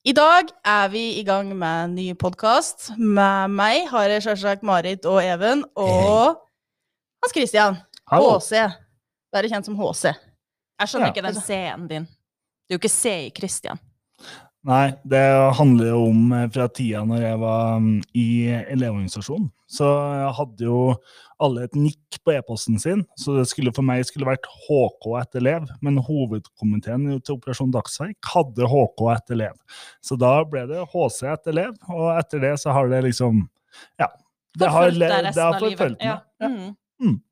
I dag er vi i gang med en ny podkast. Med meg har jeg selvsagt Marit og Even og Hans Christian. Hallo. HC. er kjent som HC. Jeg skjønner Ja. ikke den C-en din. Du er jo ikke C i Christian. Nei, det handler jo om eh, fra tida når jeg var mm, i Elevorganisasjonen. Så jeg hadde jo alle et nikk på e-posten sin, så det skulle for meg skulle vært HK etter elev. Men hovedkomiteen til Operasjon Dagsverk hadde HK etter elev. Så da ble det HC etter elev, og etter det så har det liksom Ja. Det har, det har forfulgt meg. Ja. Mm.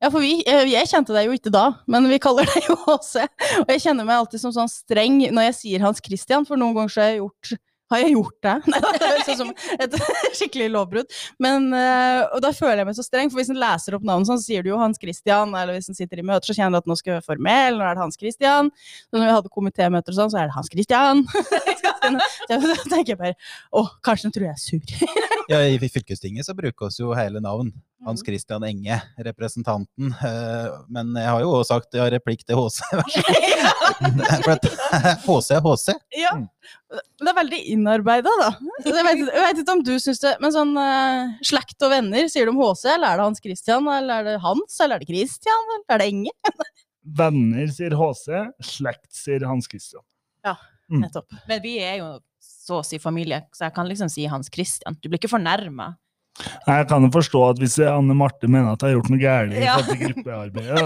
Ja, for vi, eh, jeg kjente deg jo ikke da, men vi kaller deg jo HC. Og jeg kjenner meg alltid som sånn streng når jeg sier Hans Christian, for noen ganger så har jeg gjort har jeg gjort det? Nei, det høres ut som et skikkelig lovbrudd. Men, eh, og da føler jeg meg så streng, for hvis en leser opp navnet så sier du jo Hans Christian, eller hvis en sitter i møter, så kjenner du at nå skal vi være formell, nå er det Hans Christian. Så når vi hadde komitémøter og sånn, så er det Hans Christian. Så tenker jeg bare, å, kanskje de tror jeg er sur. Ja, I fylkestinget så bruker vi jo hele navn. Hans Mhm. Christian Enge, representanten. Eh, Men jeg har jo også sagt har replikk til HC. vær så god. For at HC er HC. Ja. Det er veldig innarbeida, da. Jeg vet, jeg vet ikke om du syns det Men sånn uh, slekt og venner, sier de HC, eller er det Hans Christian, eller er det Hans, eller er det Christian, eller er det Enge? Venner sier HC, slekt sier Hans Christian. Ja, Nettopp. Men vi er jo så å si familie, så jeg kan liksom si Hans Christian. Du blir ikke fornærma. Nei, Jeg kan jo forstå at hvis Anne Marte mener at jeg har gjort noe galt, i Ja. gruppearbeidet,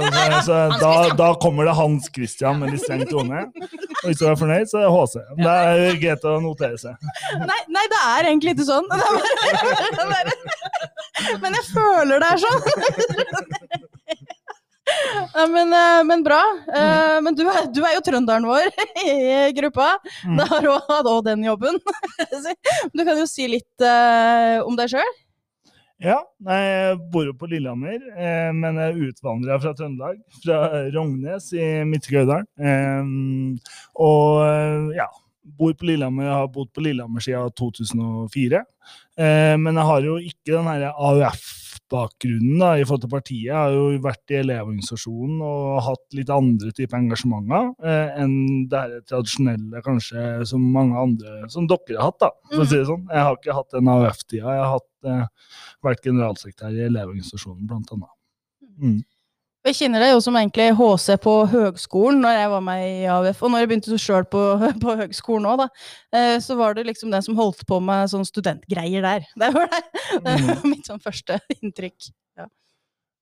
så, så da, da kommer det Hans Christian med litt streng tone. Og hvis du er fornøyd, så er det HC. Det er greit å notere seg. Nei, nei, det er egentlig ikke sånn. Det er bare, det er bare, men jeg føler det er sånn. Ja, men, eh, men bra. Eh, Men du er, du er jo trønderen vår i gruppa. Mm. Da har du hatt òg den jobben. Du kan jo si litt eh, om deg sjøl. Ja, jeg bor jo på Lillehammer, eh, men jeg utvandra fra Trøndelag. Fra Rognes i Midtre-Gauldalen. Eh, og ja, bor på Lillehammer, har bodd på Lillehammer siden 2004. Eh, men jeg har jo ikke den her AUF-bakgrunnen da, i forhold til partiet. Jeg har jo vært i Elevorganisasjonen og hatt litt andre typer engasjementer eh, enn det her tradisjonelle kanskje som mange andre, som dere har hatt, da, for å si det sånn. Jeg har ikke hatt den AUF-tida. Jeg har hatt, eh, vært generalsekretær i Elevorganisasjonen, blant annet. Mm. Jeg kjenner deg jo som egentlig HC på høgskolen når jeg var med i AUF, og når jeg begynte sjøl på, på høgskolen òg, da, eh, så var det liksom den som holdt på med sånn studentgreier der. Det var det. Det var mitt sånn første inntrykk.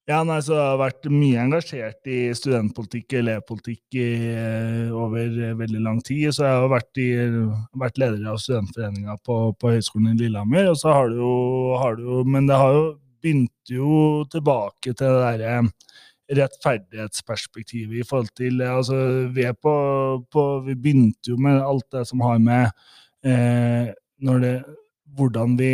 Ja, nei, så jeg har vært mye engasjert i studentpolitikk, elevpolitikk i, eh, over eh, veldig lang tid. Så jeg har vært, i, vært leder av studentforeninga på, på Høgskolen i Lillehammer. Og så har du jo, har du, Men det har jo begynt jo tilbake til det derre rettferdighetsperspektivet i forhold til altså, vi, på, på, vi begynte jo med alt det som har med eh, når det hvordan vi,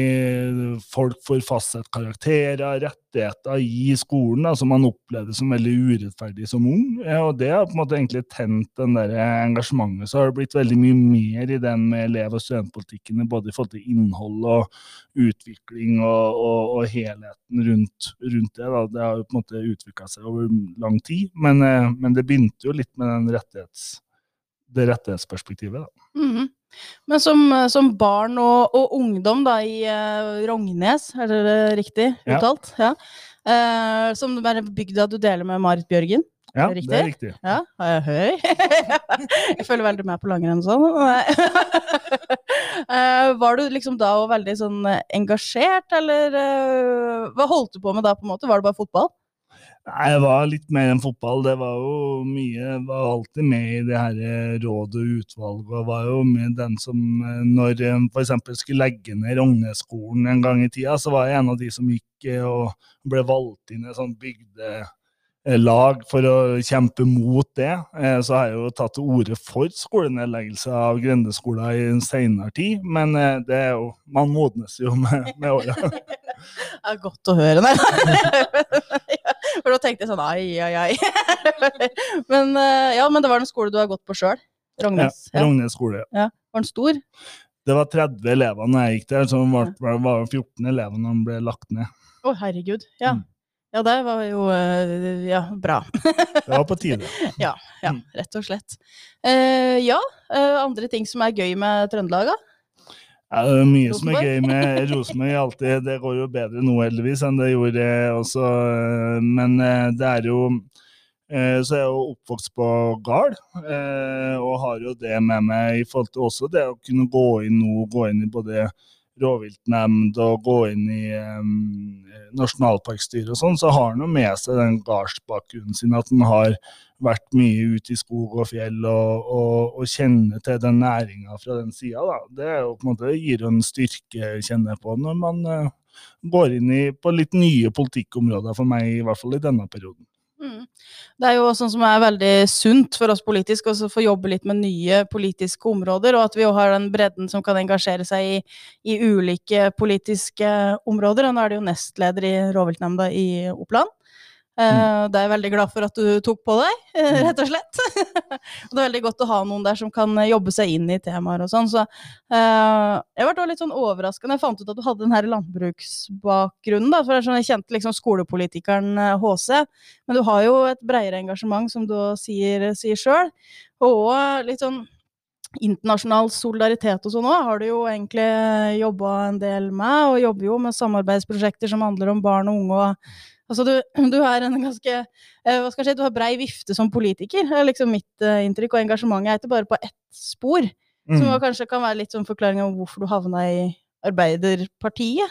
folk får fastsatt karakterer, rettigheter i skolen, da, som man opplevde som veldig urettferdig som ung. Og det har på en måte egentlig tent den der engasjementet. Så har det blitt veldig mye mer i den med elev- og studentpolitikken, både i forhold til innhold og utvikling og, og, og helheten rundt, rundt det. Da. Det har jo på en måte utvikla seg over lang tid, men, eh, men det begynte jo litt med rettighets, det rettighetsperspektivet. Da. Mhm. Men som, som barn og, og ungdom da, i uh, Rognes, er det riktig uttalt? Ja. Eh, som er bygda du deler med Marit Bjørgen? Ja, det er riktig. Ja, er jeg høy? jeg føler veldig med på langrenn sånn. Eh, var du liksom da veldig sånn eh, engasjert, eller eh, hva holdt du på med da, på en måte? Var det bare fotball? Nei, jeg var litt mer enn fotball. Det var jo mye Jeg var alltid med i det her rådet og utvalget. og var jo med den som eh, Når en f.eks. skulle legge ned Rogneskolen en gang i tida, så var jeg en av de som gikk eh, og ble valgt inn i et sånt bygdelag for å kjempe mot det. Eh, Så har jeg jo tatt til orde for skolenedleggelse av grendeskoler i en senere tid, men eh, det er jo Man modnes jo med, med åra. Det er godt å høre, nei. For da tenkte jeg sånn ai, ai, ai. Men eh, ja, men det var en skole du har gått på sjøl? Rognes? Ja. Rognes skole. ja. Var den stor? Det var 30 elever når jeg gikk der, så var, var, var 14 elever når den ble lagt ned. Å, herregud. Ja. Mm. Ja, det var jo eh, ja, bra. Det var på tide. Ja, ja, rett og slett. Eh, ja, eh, andre ting som er gøy med Trøndelag, da? Ja, det er mye som er gøy med Rosenborg. alltid, Det går jo bedre nå, heldigvis, enn det gjorde også. Men eh, det er jo eh, Så er jeg jo oppvokst på gard, eh, og har jo det med meg i forhold til også det å kunne gå inn nå, gå inn i både rovviltnemnd og gå inn i um, nasjonalparkstyret og sånn, så har han jo med seg den gardsbakgrunnen sin, at han har vært mye ute i skog og fjell og, og, og kjenner til den næringa fra den sida. Det jo måte, gir jo en styrke, kjenner jeg på, når man uh, går inn i, på litt nye politikkområder for meg, i hvert fall i denne perioden. Mm. Det er jo sånn som er veldig sunt for oss politisk, å få jobbe litt med nye politiske områder, og at vi òg har den bredden som kan engasjere seg i, i ulike politiske områder. Og nå er det jo nestleder i rovviltnemnda i Oppland. Eh, Det er jeg veldig glad for at du tok på deg, eh, rett og slett. det er veldig godt å ha noen der som kan jobbe seg inn i temaer og sånn. Så eh, jeg ble litt sånn overraska når jeg fant ut at du hadde den her landbruksbakgrunnen. da, for sånn, Jeg kjente liksom skolepolitikeren eh, HC, men du har jo et bredere engasjement, som du sier sjøl. Og litt sånn internasjonal solidaritet og sånn òg har du jo egentlig jobba en del med, og jobber jo med samarbeidsprosjekter som handler om barn og unge. og Altså du, du er en ganske eh, hva skal jeg si, Du har brei vifte som politiker, er liksom mitt eh, inntrykk. Og engasjementet er ikke bare på ett spor. Som Mm. kanskje kan være litt sånn forklaring om hvorfor du havna i Arbeiderpartiet.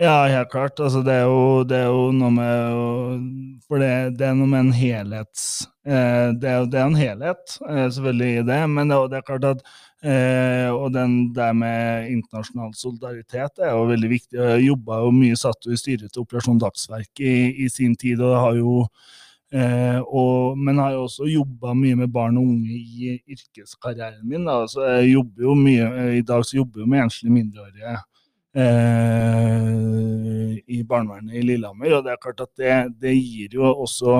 Ja, helt klart. Altså, det, er jo, det er jo noe med å- For det, det er noe med en helhets... Eh, det, er, det er en helhet, eh, selvfølgelig, i det. Men det, det er klart at eh, Og den der med internasjonal solidaritet er jo veldig viktig. Jeg jobba jo mye, satt jo i styret til Operasjon Dagsverk i, i sin tid, og har jo Eh, og, men har jo også jobba mye med barn og unge i yrkeskarrieren min. Da. Så jeg jobber jo mye, eh, I dag så jobber jeg med enslige mindreårige eh, i barnevernet i Lillehammer. Og det er klart at det, det gir jo også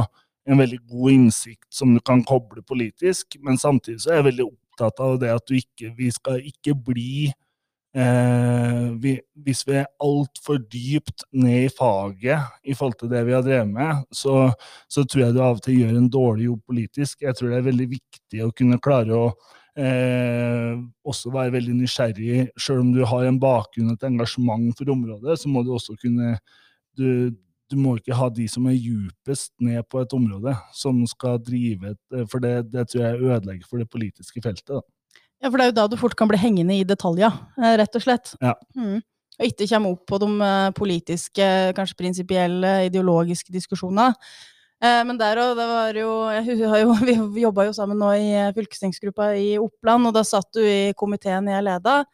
en veldig god innsikt som du kan koble politisk. Men samtidig så er jeg veldig opptatt av det at ikke, vi skal ikke bli Eh, vi, hvis vi er altfor dypt ned i faget i forhold til det vi har drevet med, så, så tror jeg du av og til gjør en dårlig jobb politisk. Jeg tror det er veldig viktig å kunne klare å eh, også være veldig nysgjerrig. Selv om du har en bakgrunn og et engasjement for området, så må du også kunne du, du må ikke ha de som er djupest ned på et område, som skal drive et For det, det tror jeg ødelegger for det politiske feltet. da. Ja, for det er jo da du fort kan bli hengende i detaljer, eh, rett og slett. Ja. Mm. Og ikke komme opp på de eh, politiske, kanskje prinsipielle, ideologiske diskusjonene. Eh, Men der òg, det var jo jo, Vi jobba jo sammen nå i eh, fylkestingsgruppa i Oppland, og da satt du i komiteen jeg leda,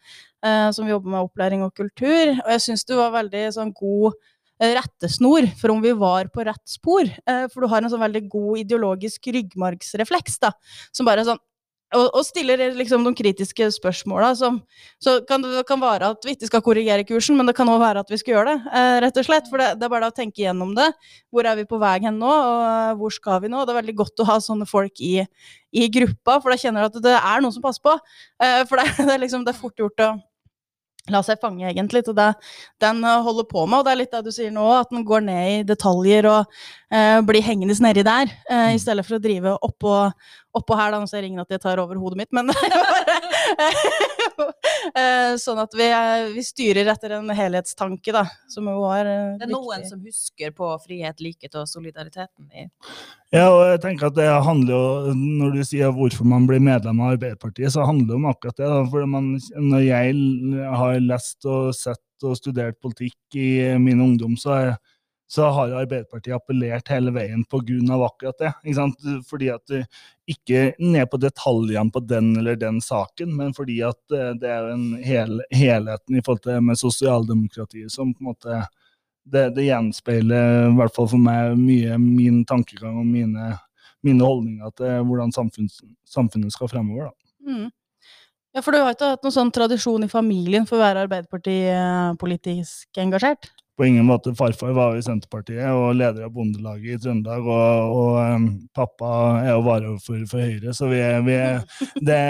eh, som jobber med opplæring og kultur. Og jeg syns du var veldig sånn god eh, rettesnor for om vi var på rett spor. Eh, For du har en sånn veldig god ideologisk ryggmargsrefleks, da, som bare er sånn og, stiller liksom de kritiske spørsmåla som Så kan det kan være at vi ikke skal korrigere kursen, men det kan òg være at vi skal gjøre det, eh, rett og slett. For det, det er bare å tenke gjennom det. Hvor er vi på vei hen nå, og hvor skal vi nå? Det er veldig godt å ha sånne folk i, i gruppa, for da kjenner du at det er noen som passer på. Eh, for det, det, er liksom, det er fort gjort å la seg fange, egentlig, til det den eh, holder på med. Og det er litt det du sier nå, at den går ned i detaljer og eh, bli hengende nedi der, eh, i stedet for å drive oppå, oppå her. Da, nå ser ingen at jeg tar over hodet mitt, men eh, Sånn at vi, eh, vi styrer etter en helhetstanke, da, som jo er eh, Det er noen viktig. som husker på frihet, likhet og solidariteten i Ja, og jeg tenker at det handler jo, Når du sier hvorfor man blir medlem av Arbeiderpartiet, så handler det om akkurat det. Da. For man, når jeg har lest og sett og studert politikk i min ungdom, så, er, så har Arbeiderpartiet appellert hele veien av akkurat det. Ikke sant? Fordi at ikke ned på detaljene på den eller den saken, men fordi at eh, det er en hel, helheten i forhold til med sosialdemokratiet som på en måte det, det gjenspeiler, i hvert fall for meg, mye min tankegang og mine, mine holdninger til hvordan samfunns, samfunnet skal fremover. Da. Mm. Ja, for du har ikke hatt noen sånn tradisjon i familien for å være Arbeiderparti-politisk engasjert? På ingen måte. Farfar var jo i Senterpartiet og leder av Bondelaget i Trøndelag, og, og um, pappa er jo varaordfører for Høyre, så vi er, vi er det,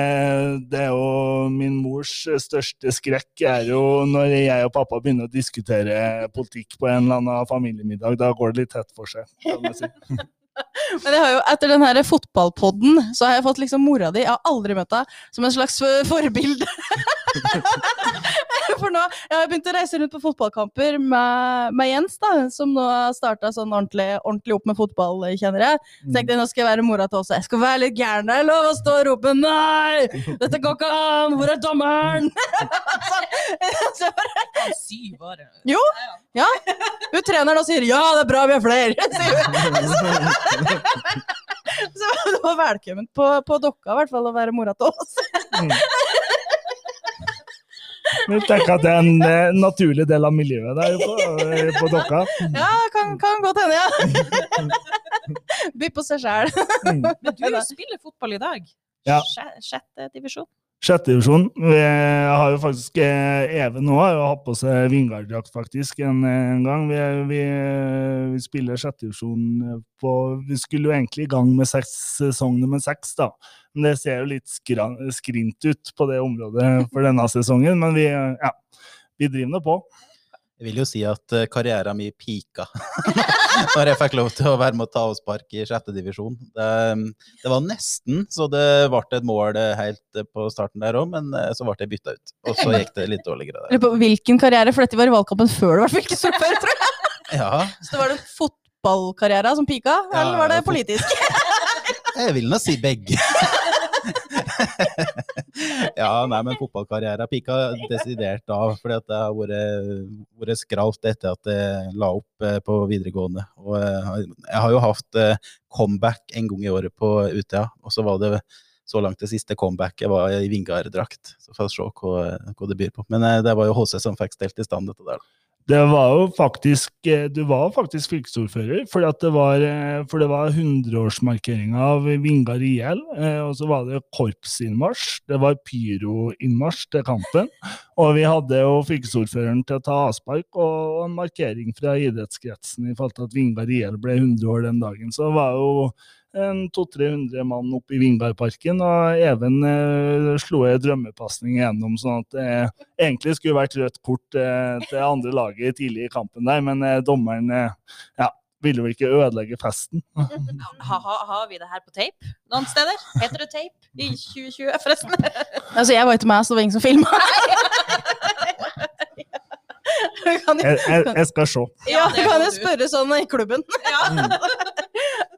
det er jo min mors største skrekk er jo når jeg og pappa begynner å diskutere politikk på en eller annen familiemiddag. Da går det litt tett for seg, kan jeg si. Men jeg har jo, etter den her fotballpodden, så har jeg fått liksom mora di, jeg har aldri møtt deg, som en slags forbilde. For nå, jeg har begynt å reise rundt på fotballkamper med, med Jens, da, som nå har starta sånn ordentlig, ordentlig opp med fotball, kjenner jeg. Så tenkte jeg nå skal jeg være mora til også. Jeg skal være litt gæren, det er lov å stå og rope 'nei'! Dette går ikke an! Hvor er dommeren? så jeg Syv år. Jo. Ja. Hun treneren og sier 'ja, det er bra, vi er flere'. sier hun. Så det var velkommen på, på dokka i hvert fall å være mora til oss. Jeg tenker at det er en eh, naturlig del av miljøet der på, eh, på Dokka. Ja, kan, kan godt hende, ja. By på seg sjæl. Mm. Men du spiller fotball i dag. Ja. Sjette divisjon. Sjette Jeg har jo faktisk eh, Even nå har hatt på seg Vingard-drakt faktisk en, en gang. Vi, vi, vi spiller sjette divisjon på Vi skulle jo egentlig i gang med seks, sesong nummer seks, da. Men det ser jo litt skran, skrint ut på det området for denne sesongen. Men vi, ja, vi driver nå på. Jeg vil jo si at eh, karrieren min pika når jeg fikk lov til å være med å ta avspark i sjette divisjon. Det, det var nesten så det ble et mål eh, helt på starten der òg, men eh, så ble jeg bytta ut. Og så gikk det litt dårligere der. På hvilken karriere, for dette var i valgkampen før du var fylkesordfører, tror jeg. Ja, Så det var det fotballkarrieren som pika, eller var det politisk? jeg vil nå si begge. ja, nei, men fotballkarrieren pika desidert av, fordi at det har vært, vært skralt etter at jeg la opp eh, på videregående. Og eh, jeg har jo hatt eh, comeback en gang i året på Utøya, og så var det så langt det siste comebacket var i Vingar-drakt. Så får vi se hva, hva det byr på. Men det var jo HC som fikk stelt i stand dette der. Det var jo faktisk eh, Du var faktisk fylkesordfører, for det var, eh, for det var 100-årsmarkeringa av Vingar IL. eh, Og så var det korpsinnmarsj. Det var pyroinnmarsj til kampen. Og vi hadde jo fylkesordføreren til å ta avspark, og en markering fra idrettskretsen i forhold til at Vingar IL ble 100 år den dagen. Så det var jo 200-300 mann oppe i Vingbergparken. og Even eh, slo en drømmepasning gjennom, sånn at det egentlig skulle vært rødt kort eh, til andre laget tidlig i kampen der, men eh, dommeren eh, ja, ville vel ikke ødelegge festen. Ha, ha, har vi det her på tape noen steder? Heter det tape i 2020, forresten? Altså, jeg var ikke med, så det var ingen som filma. Jeg, jeg, jeg skal se. ja, kan jeg spørre sånn i klubben. Ja.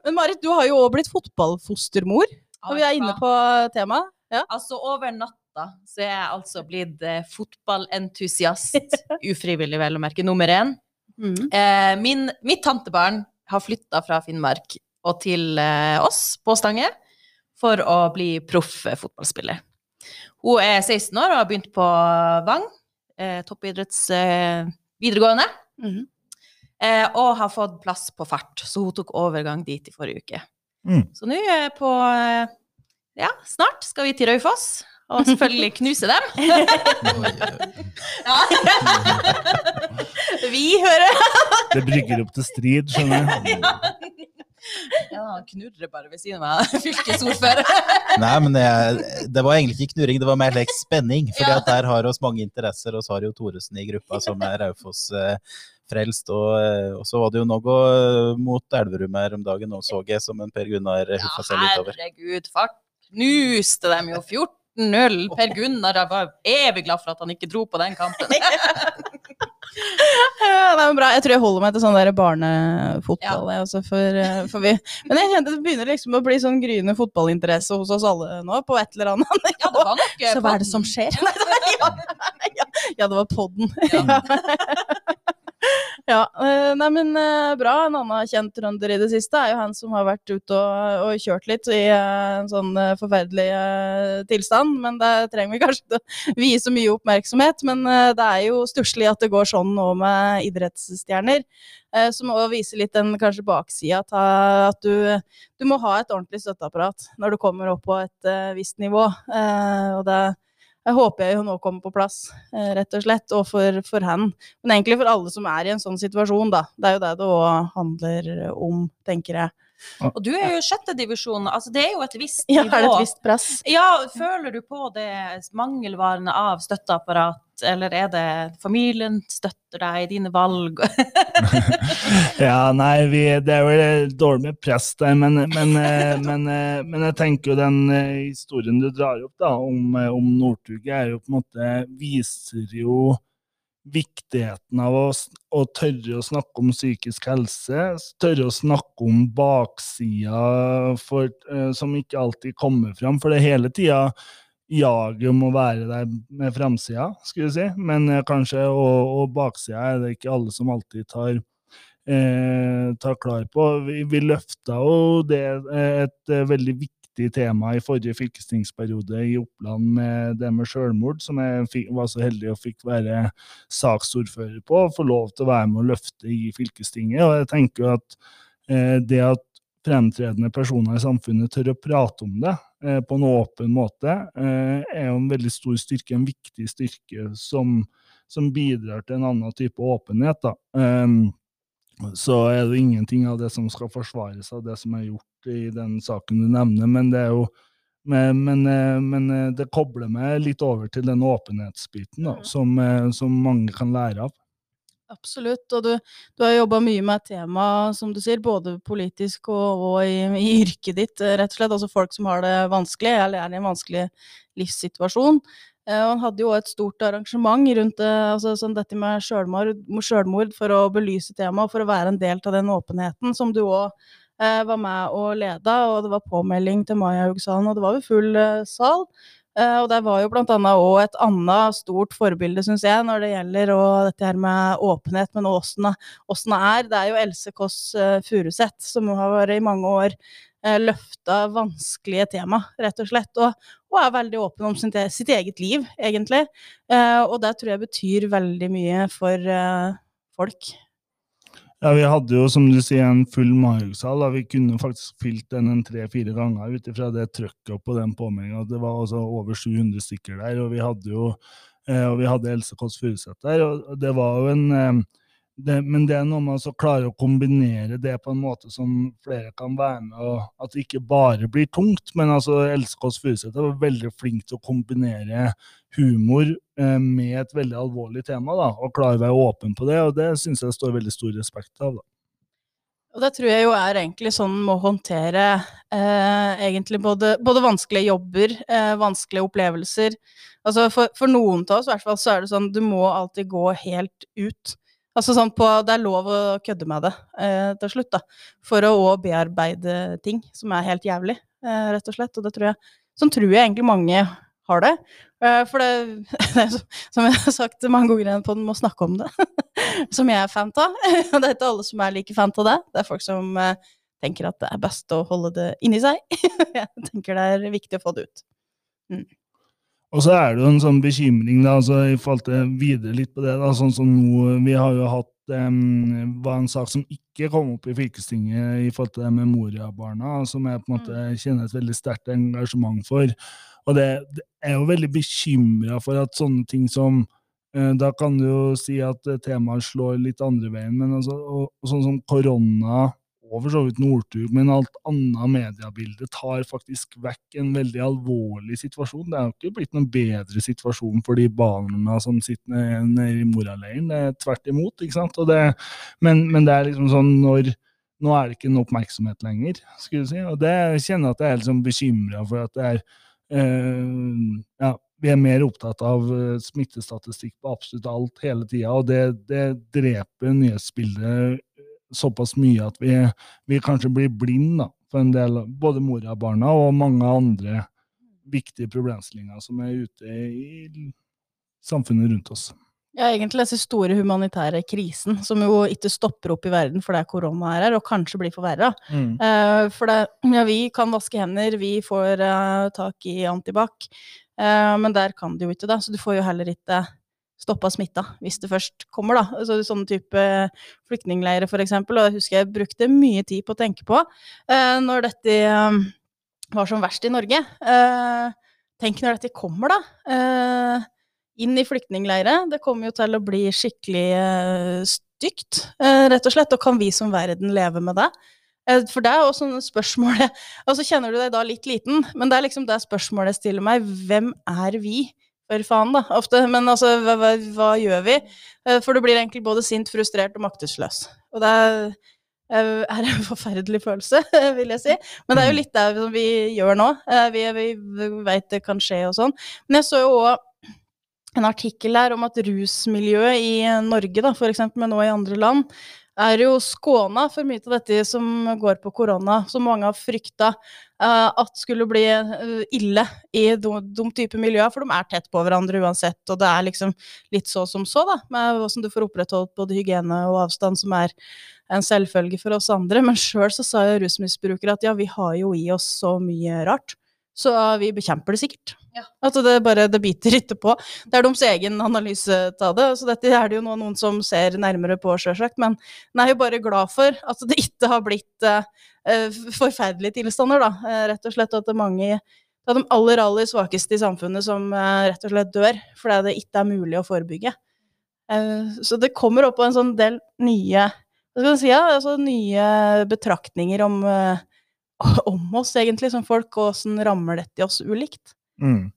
Men Marit, du har jo òg blitt fotballfostermor, og vi er inne på temaet. Ja. Altså, over natta så er jeg altså blitt eh, fotballentusiast. Ufrivillig, vel å merke, nummer én. Eh, min, mitt tantebarn har flytta fra Finnmark og til eh, oss på Stange for å bli proff fotballspiller. Hun er 16 år og har begynt på Vang, eh, toppidretts eh, videregående, Mm eh, og har fått plass på fart, så hun tok overgang dit i forrige uke. Mm. Så nå er på eh, Ja, snart skal vi til Raufoss. Og selvfølgelig knuse dem. Ja. vi hører Det brygger opp til strid, skjønner du. Ja, han knurrer bare ved siden av meg, fylkesordfører. Nei, men det, det var egentlig ikke knurring, det var mer like spenning. For Ja. der har oss mange interesser, og så har jo Thoresen i gruppa som er Raufoss eh, frelst. Og, eh, og så var det jo noe eh, mot Elverum her om dagen òg, så jeg, som en Per Gunnar huffa seg litt over. herregud, fart knuste dem jo 14-0. Per Gunnar jeg var evig glad for at han ikke dro på den kampen. Ja, det er bra. Jeg tror jeg holder meg til sånn der barnefotball. Ja. også, for, eh, for vi. Men jeg kjente det begynner liksom å bli sånn gryende fotballinteresse hos oss alle nå, på et eller annet Ja, nok eh, Så hva er det som skjer? ja, ja, ja, det var podden. Ja. Ja, eh, nei, men eh, bra. En annen kjent trønder i det siste er jo han som har vært ute og, og kjørt litt i eh, en sånn forferdelig tilstand. Men det trenger vi kanskje ikke vie så mye oppmerksomhet. Men det er jo stusslig at det går sånn nå med idrettsstjerner. Som òg viser litt den kanskje baksida av at du, du må ha et ordentlig støtteapparat når du kommer opp på et visst nivå. Og det jeg håper jeg jo nå kommer på plass, eh, rett og slett, og for, for han. Men egentlig for alle som er i en sånn situasjon, da. Det er jo det det òg handler om, tenker jeg. Og du er jo sjettedivisjon, sjette divisjon, altså det er jo et visst Ja, er det et visst press? Ja, føler du på det mangelvarende av støtteapparat eller er det familien støtter deg i dine valg? ja, nei, vi, det er vel dårlig med press der, men, men, eh, men, eh, men, jeg tenker jo den eh, historien du drar opp da, om, om Northuget, er jo på en måte viser jo viktigheten av å, å, tørre å snakke om psykisk helse, tørre å snakke om baksida for, som ikke alltid kommer fram. For det er hele tida jaget om å være der med framsida, skulle vi si. Men kanskje og, og baksida er det ikke alle som alltid tar eh, tar klar på. Vi, vi løfta jo det eh, et eh, veldig viktig tema i forrige fylkestingsperiode i Oppland med det med selvmord, som jeg fikk, var så heldig og fikk være saksordfører på, og få lov til å være med å løfte i fylkestinget. Og jeg tenker at eh, det at fremtredende personer i samfunnet tør å prate om det eh, på en åpen måte, eh, er jo en veldig stor styrke, en viktig styrke som, som bidrar til en annen type åpenhet. da. Um, så er det ingenting av det som skal forsvares av det som er gjort i den saken du nevner. Men det er jo men, men, eh, men eh, det kobler meg litt over til den åpenhetsbiten da, som, eh, som mange kan lære av. Absolutt, og du, du har jobba mye med et tema, som du sier, både politisk og, og i, i, yrket ditt, rett og slett. Altså folk som har det vanskelig, eller er i en vanskelig livssituasjon. Eh, og han hadde jo et stort arrangement rundt det, altså, sånn dette med selvmord, selvmord, for å belyse temaet, for å være en del av den åpenheten som du òg eh, var med og leda. Og det var påmelding til Mayahugsalen, og det var jo full eh, sal. Eh, og der var jo annet òg et annet stort forbilde, syns jeg, når det gjelder dette her med åpenhet, men åssen det er. Det er jo Else Kåss eh, Furuseth, som har vært i mange år eh, løfta vanskelige tema, rett og slett. Og, og er veldig åpen om sitt, sitt eget liv, egentlig. Og det tror jeg betyr veldig mye for folk. Ja, vi hadde jo, som du sier, en full Mahaugsal. Vi kunne faktisk fylt den en tre-fire ganger ut ifra det trøkket på den påmeldinga. Det var altså over 700 stykker der, og vi hadde jo eh, og vi hadde Else Kåss Furuseth der. og Det var jo en eh, det, men det er noe med å klare å kombinere det på en måte som flere kan være med, og at det ikke bare blir tungt. Men altså, Else Kåss Furuseth var veldig flink til å kombinere humor eh, med et veldig alvorlig tema, da, og klare å være åpen på det. og Det syns jeg står veldig stor respekt av. da. Og det tror jeg jo er egentlig sånn med å håndtere eh, egentlig både, både, vanskelige jobber, eh, vanskelige opplevelser. Altså for, for noen av oss i hvert fall så er det sånn du må alltid gå helt ut. Altså sånn på Det er lov å kødde med det eh, til slutt, da. For å òg bearbeide ting som er helt jævlig, eh, rett og slett. Og det tror jeg Sånn tror jeg egentlig mange har det. Eh, for det, er som jeg har sagt mange ganger igjen på den, må snakke om det. som jeg er fan av. Og det er ikke alle som er like fan av det. Det er folk som eh, tenker at det er best å holde det inni seg. jeg tenker det er viktig å få det ut. Mm. Og så er det jo en sånn bekymring, da, altså i forhold til videre litt på det, da, sånn som nå Vi har jo hatt um, var en sak som ikke kom opp i fylkestinget i forhold til det med Moria-barna, som jeg på en måte mm. kjenner et veldig sterkt engasjement for. Og det, det er jo veldig bekymra for at sånne ting som uh, Da kan du jo si at temaet slår litt andre veien, men altså, og, og sånn som korona for så vidt Northug, men alt annet mediebilde tar faktisk vekk en veldig alvorlig situasjon. Det er jo ikke blitt noen bedre situasjon for de barna som sitter nede i moraleiren. Det er tvert imot. ikke sant? Det, men, men, det er liksom sånn når Nå er det ikke noe oppmerksomhet lenger, skulle du si. Og det jeg kjenner at jeg er liksom bekymra for at det er øh, ja, vi er mer opptatt av eh, smittestatistikk på absolutt alt hele tida, og det, det dreper nyhetsbildet såpass mye at vi, vi kanskje blir blinde for en del, både Moria-barna og mange andre viktige problemstillinger som er ute i samfunnet rundt oss. Ja, egentlig disse store humanitære krisen, som jo ikke stopper opp i verden fordi korona er her, og kanskje blir forverra. Mm. Uh, for det, ja, vi kan vaske hender, vi får uh, tak i antibac, uh, men der kan de jo ikke det. Så du får jo heller ikke stoppa smitta, hvis det først kommer, da. Altså, sånne type flyktningleirer, for eksempel. Og jeg husker jeg brukte mye tid på å tenke på eh, når dette eh, var som verst i Norge. Eh, tenk når dette kommer, da. Eh, inn i flyktningleire. Det kommer jo til å bli skikkelig eh, stygt, eh, rett og slett. Og kan vi som verden leve med det? For det er også spørsmålet Og så kjenner du deg da litt liten, men det er liksom det spørsmålet jeg stiller meg. Hvem er vi? For faen, da, ofte. Men altså, hva, hva, hva gjør vi? Eh, For du blir egentlig både sint, frustrert og maktesløs. Og det er, eh, en forferdelig følelse, vil jeg si. Men det er jo litt det vi gjør nå. Eh, Vi, vi veit det kan skje og sånn. Men jeg så jo òg en artikkel der om at rusmiljøet i Norge, da, eksempel, men nå i andre land, er jo skåna for mye av dette som går på korona, som mange har frykta eh, at skulle bli eh, ille i de, de type miljøer, for de er tett på hverandre uansett, og det er liksom litt så som så, da, med hvordan du får opprettholdt både hygiene og avstand, som er en selvfølge for oss andre. Men sjøl så sa jo rusmisbrukere at ja, vi har jo i oss så mye rart, så vi bekjemper det sikkert. Ja. Altså det bare det biter ikke på. Det er deres egen analyse av det, så dette er det jo noen som ser nærmere på, sjølsagt. Men en er jo bare glad for at det ikke har blitt eh, forferdelige tilstander, da. Eh, rett og slett at det er mange er de aller, aller svakeste i samfunnet som uh, rett og slett dør fordi det ikke er mulig å forebygge. Uh, så det kommer opp på en sånn del nye si, ja, altså nye betraktninger om, eh, om oss, egentlig, som folk, og åssen rammer dette i oss ulikt. Mm.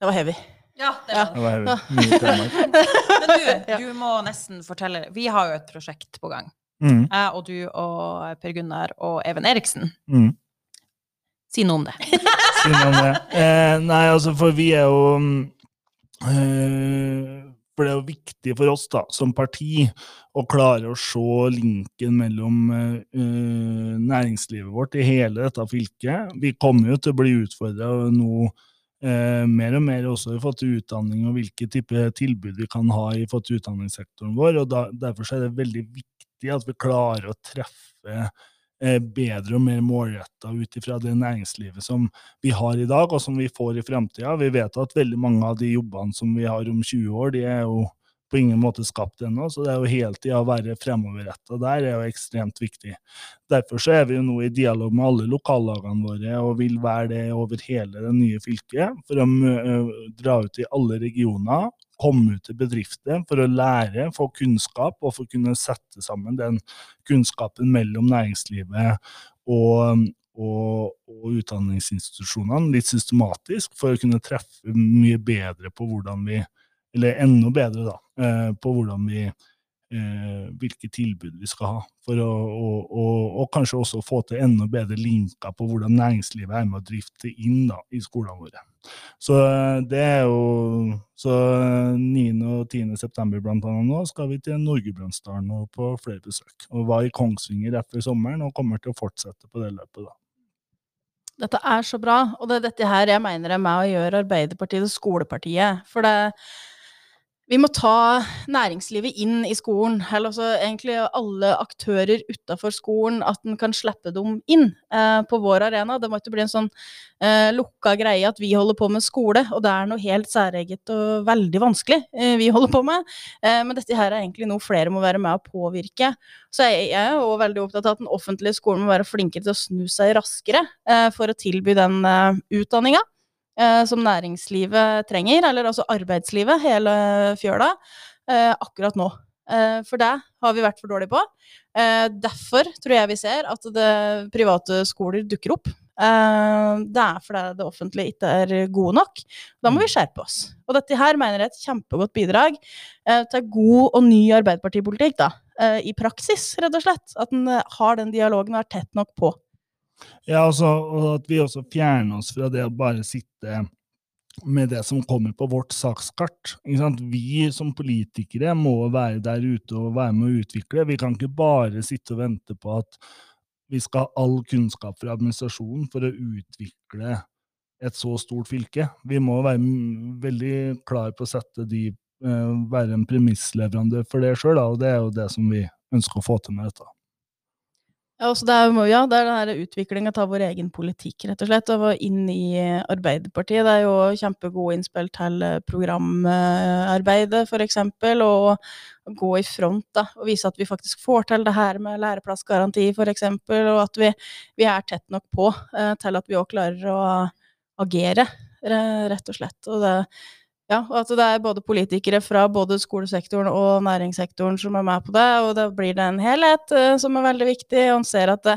Det var heavy. Ja, det var det. Var heavy. Men du, du må nesten fortelle Vi har jo et prosjekt på gang. Mm. Jeg og du og Per Gunnar og Even Eriksen. Mm. Si noe om det. Siden om det. Eh, nei, altså, for vi er jo øh, eh, For det er jo viktig for oss, da, som parti, å klare å se linken mellom eh, næringslivet vårt i hele dette fylket. Vi kommer jo til å bli utfordra nå uh, mer og mer også i forhold til utdanning og hvilke type tilbud vi kan ha i forhold til utdanningssektoren vår. og da, Derfor er det veldig viktig at vi klarer å treffe bedre og mer målretta ut ifra det næringslivet som vi har i dag, og som vi får i framtida. Vi vet at veldig mange av de jobbene som vi har om 20 år, de er jo på ingen måte skapt ennå, så det er jo heltida å være fremoverretta der er jo ekstremt viktig. Derfor så er vi jo nå i dialog med alle lokallagene våre, og vil være det over hele det nye fylket, for å dra ut i alle regioner, komme ut til bedrifter for å lære, få kunnskap, og for å kunne sette sammen den kunnskapen mellom næringslivet og, og, og utdanningsinstitusjonene litt systematisk, for å kunne treffe mye bedre på hvordan vi Eller enda bedre, da, eh, på hvordan vi eh, hvilke tilbud vi skal ha. For å, og, og, og kanskje også få til enda bedre linker på hvordan næringslivet er med å drifte inn da, i skolene våre. Så eh, det er jo Så 9. og 10. september blant annet nå skal vi til Norgebrandsdalen og på flere besøk. Og var i Kongsvinger rett før sommeren og kommer til å fortsette på det løpet, da. Dette er så bra, og det er dette her jeg mener er med å gjøre Arbeiderpartiet til skolepartiet. For det vi må ta næringslivet inn i skolen, eller altså egentlig alle aktører utafor skolen, at en kan slippe dem inn eh, på vår arena. Det må ikke bli en sånn eh, lukka greie at vi holder på med skole, og det er noe helt særeget og veldig vanskelig eh, vi holder på med. Eh, men dette her er egentlig noe flere må være med å påvirke. Så jeg, jeg er jo veldig opptatt av at den offentlige skolen må være flinkere til å snu seg raskere eh, for å tilby den eh, utdanninga eh, som næringslivet trenger, eller altså arbeidslivet, hele fjøla, eh, akkurat nå. Eh, for det har vi vært for dårlige på. Derfor tror jeg vi ser at det, private skoler dukker opp. Det er fordi det offentlige ikke er gode nok. Da må vi skjerpe oss. Og dette her mener jeg er et kjempegodt bidrag til god og ny arbeiderpartipolitikk, da. I praksis, rett og slett. At en har den dialogen og er tett nok på. Ja, også, og at vi også fjerner oss fra det å bare sitte med det som kommer på vårt sakskart. Vi som politikere må være der ute og være med å utvikle. Vi kan ikke bare sitte og vente på at vi skal ha all kunnskap fra administrasjonen for å utvikle et så stort fylke. Vi må være veldig klar på å sette de, eh, være en premissleverandør for det sjøl, og det er jo det som vi ønsker å få til med dette. Ja, det er, ja, det er den utviklinga av vår egen politikk, rett og slett. Og inn i Arbeiderpartiet. Det er jo kjempegode innspill til eh, programarbeidet, eksempel. Og gå i front, da. Og vise at vi faktisk får til det her med læreplassgaranti, eksempel. Og at vi, vi er tett nok på eh, til at vi òg klarer å agere, rett og slett. Og det ja, og at det er både politikere fra både skolesektoren og næringssektoren som er med på det, og da blir det en helhet uh, som er veldig viktig. Og en ser at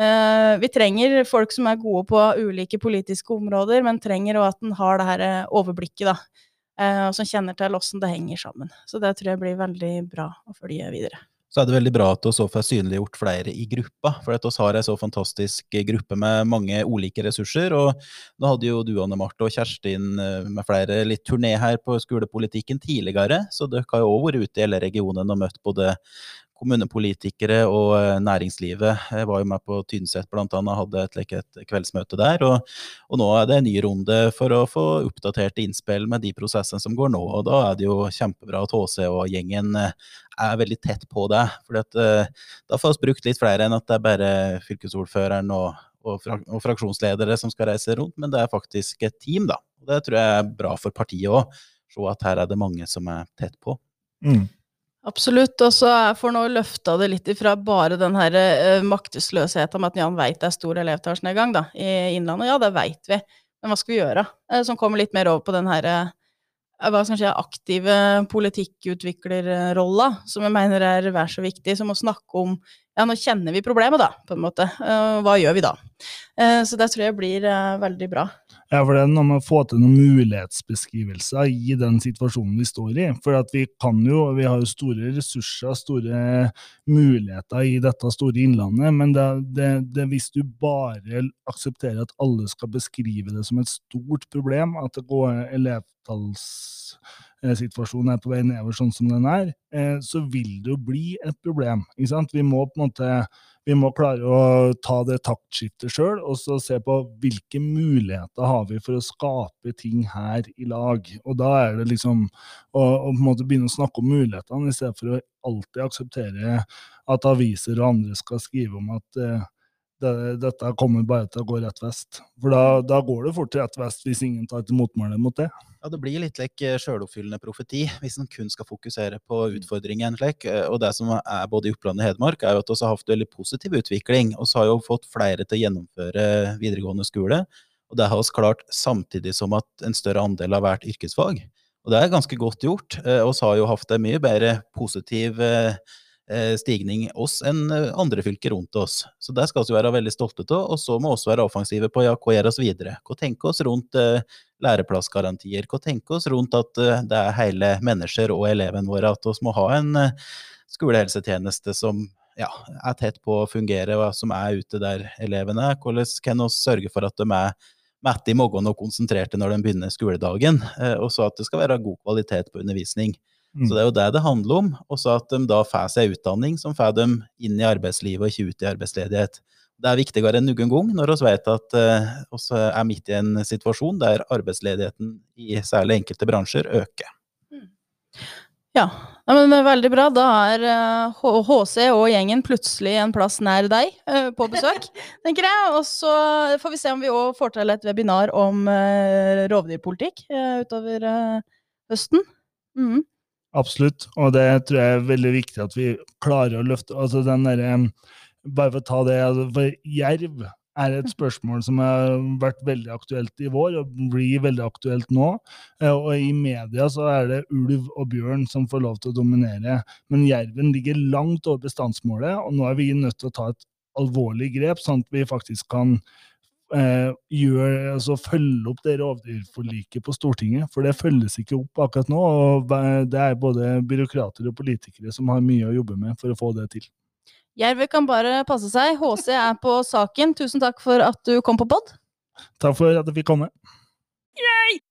Eh, vi trenger folk som er gode på ulike politiske områder, men trenger òg at en har det her eh, overblikket, da. Uh, og som kjenner til åssen det henger sammen. Så det tror jeg blir veldig bra å følge videre. Så er det veldig bra at vi får synliggjort flere i gruppa, for at vi har en så fantastisk gruppe med mange ulike ressurser. og Nå hadde jo du, Anne Marte og Kjerstin med flere litt turné her på skolepolitikken tidligere, så dere har jo òg vært ute i hele regionen og møtt både kommunepolitikere og eh, næringslivet. Jeg var jo med på Tynset bl.a. hadde et, et kveldsmøte der. Og, og, nå er det en ny runde for å få oppdaterte innspill med de prosessene som går nå. og Da er det jo kjempebra at HC og gjengen eh, er veldig tett på det. For eh, da får vi brukt litt flere enn at det er bare fylkesordføreren og, og, og fraksjonsledere som skal reise rundt, men det er faktisk et team, da. Og Det tror jeg er bra for partiet òg. Se at her er det mange som er tett på. Mm. Absolutt. Og så får nå løfta det litt ifra bare den her uh, maktesløsheten med at Jan veit det er stor elevtallsnedgang i Innlandet. Ja, det veit vi, men hva skal vi gjøre? Uh, som kommer litt mer over på den her uh, hva skal si, aktive politikkutviklerrolla, som jeg mener er vær så viktig, som å snakke om ja, nå kjenner vi problemet, da, på en måte. Hva gjør vi da? Så det tror jeg blir veldig bra. Ja, for det er noe med å få til noen mulighetsbeskrivelser i den situasjonen vi står i. For vi kan jo, vi har jo store ressurser, store muligheter i dette store innlandet, men det, det, det, hvis du bare aksepterer at alle skal beskrive det som et stort problem, at det går elevtalls situasjonen er på vei nedover sånn som den er, eh, så vil det jo bli et problem. ikke sant? Vi må på en måte vi må klare å ta det taktskiftet sjøl, og så se på hvilke muligheter har vi for å skape ting her i lag. Og da er det liksom å, å begynne å snakke om mulighetene, i stedet for å alltid akseptere at aviser og andre skal skrive om at uh, det, dette kommer bare til å gå rett vest. For da, da går det fort rett vest hvis ingen tar til motmæle mot det. Ja, Det blir litt like eh, sjøloppfyllende profeti hvis en kun skal fokusere på mm. utfordringen. Like. Eh, og det som er både i Oppland og Hedmark, er jo at vi har hatt veldig positiv utvikling. Vi har jo fått flere til å gjennomføre videregående skole. Og det har vi klart samtidig som at en større andel har vært yrkesfag. Og det er ganske godt gjort. Vi eh, har jo hatt en mye bedre positiv Eh, stigning oss enn eh, andre fylker rundt oss. Så det skal vi være veldig stolte av. Og så må vi være offensive på ja, hva gjør oss videre. Hva tenker oss rundt eh, læreplassgarantier? Hva tenker oss rundt at eh, det er hele mennesker og elevene våre? At vi må ha en eh, skolehelsetjeneste som ja, er tett på å fungere, og som er ute der elevene er. Hvordan kan vi sørge for at de er mette i morgen og konsentrerte når de begynner skoledagen? Eh, og så at det skal være god kvalitet på undervisning. Mm. Så det er jo det det handler om. Og så at de da får seg utdanning som får dem inn i arbeidslivet og ikke ut i arbeidsledighet. Det er viktigere enn noen gang når vi vet at vi uh, er midt i en situasjon der arbeidsledigheten i særlig enkelte bransjer øker. Mm. Ja, ja men veldig bra. Da er uh, eh, HC og gjengen plutselig en plass nær deg uh, på besøk, tenker jeg. Og så får vi se om vi òg får til et webinar om uh, rovdyrpolitikk utover høsten. Mm. Absolutt, og det tror jeg er veldig viktig at vi klarer å løfte altså den der, Bare for å ta det, altså for jerv er et spørsmål som har vært veldig aktuelt i vår, og blir veldig aktuelt nå. Eh, og i media så er det ulv og bjørn som får lov til å dominere. Men jerven ligger langt over bestandsmålet, og nå er vi nødt til å ta et alvorlig grep, sånn at vi faktisk kan eh, gjør, altså, følge opp det rovdyrforliket på Stortinget. For det følges ikke opp akkurat nå. og Det er både byråkrater og politikere som har mye å jobbe med for å få det til. Jervet kan bare passe seg. HC er på saken. Tusen takk for at du kom på pod. Takk for at jeg fikk komme. Yay!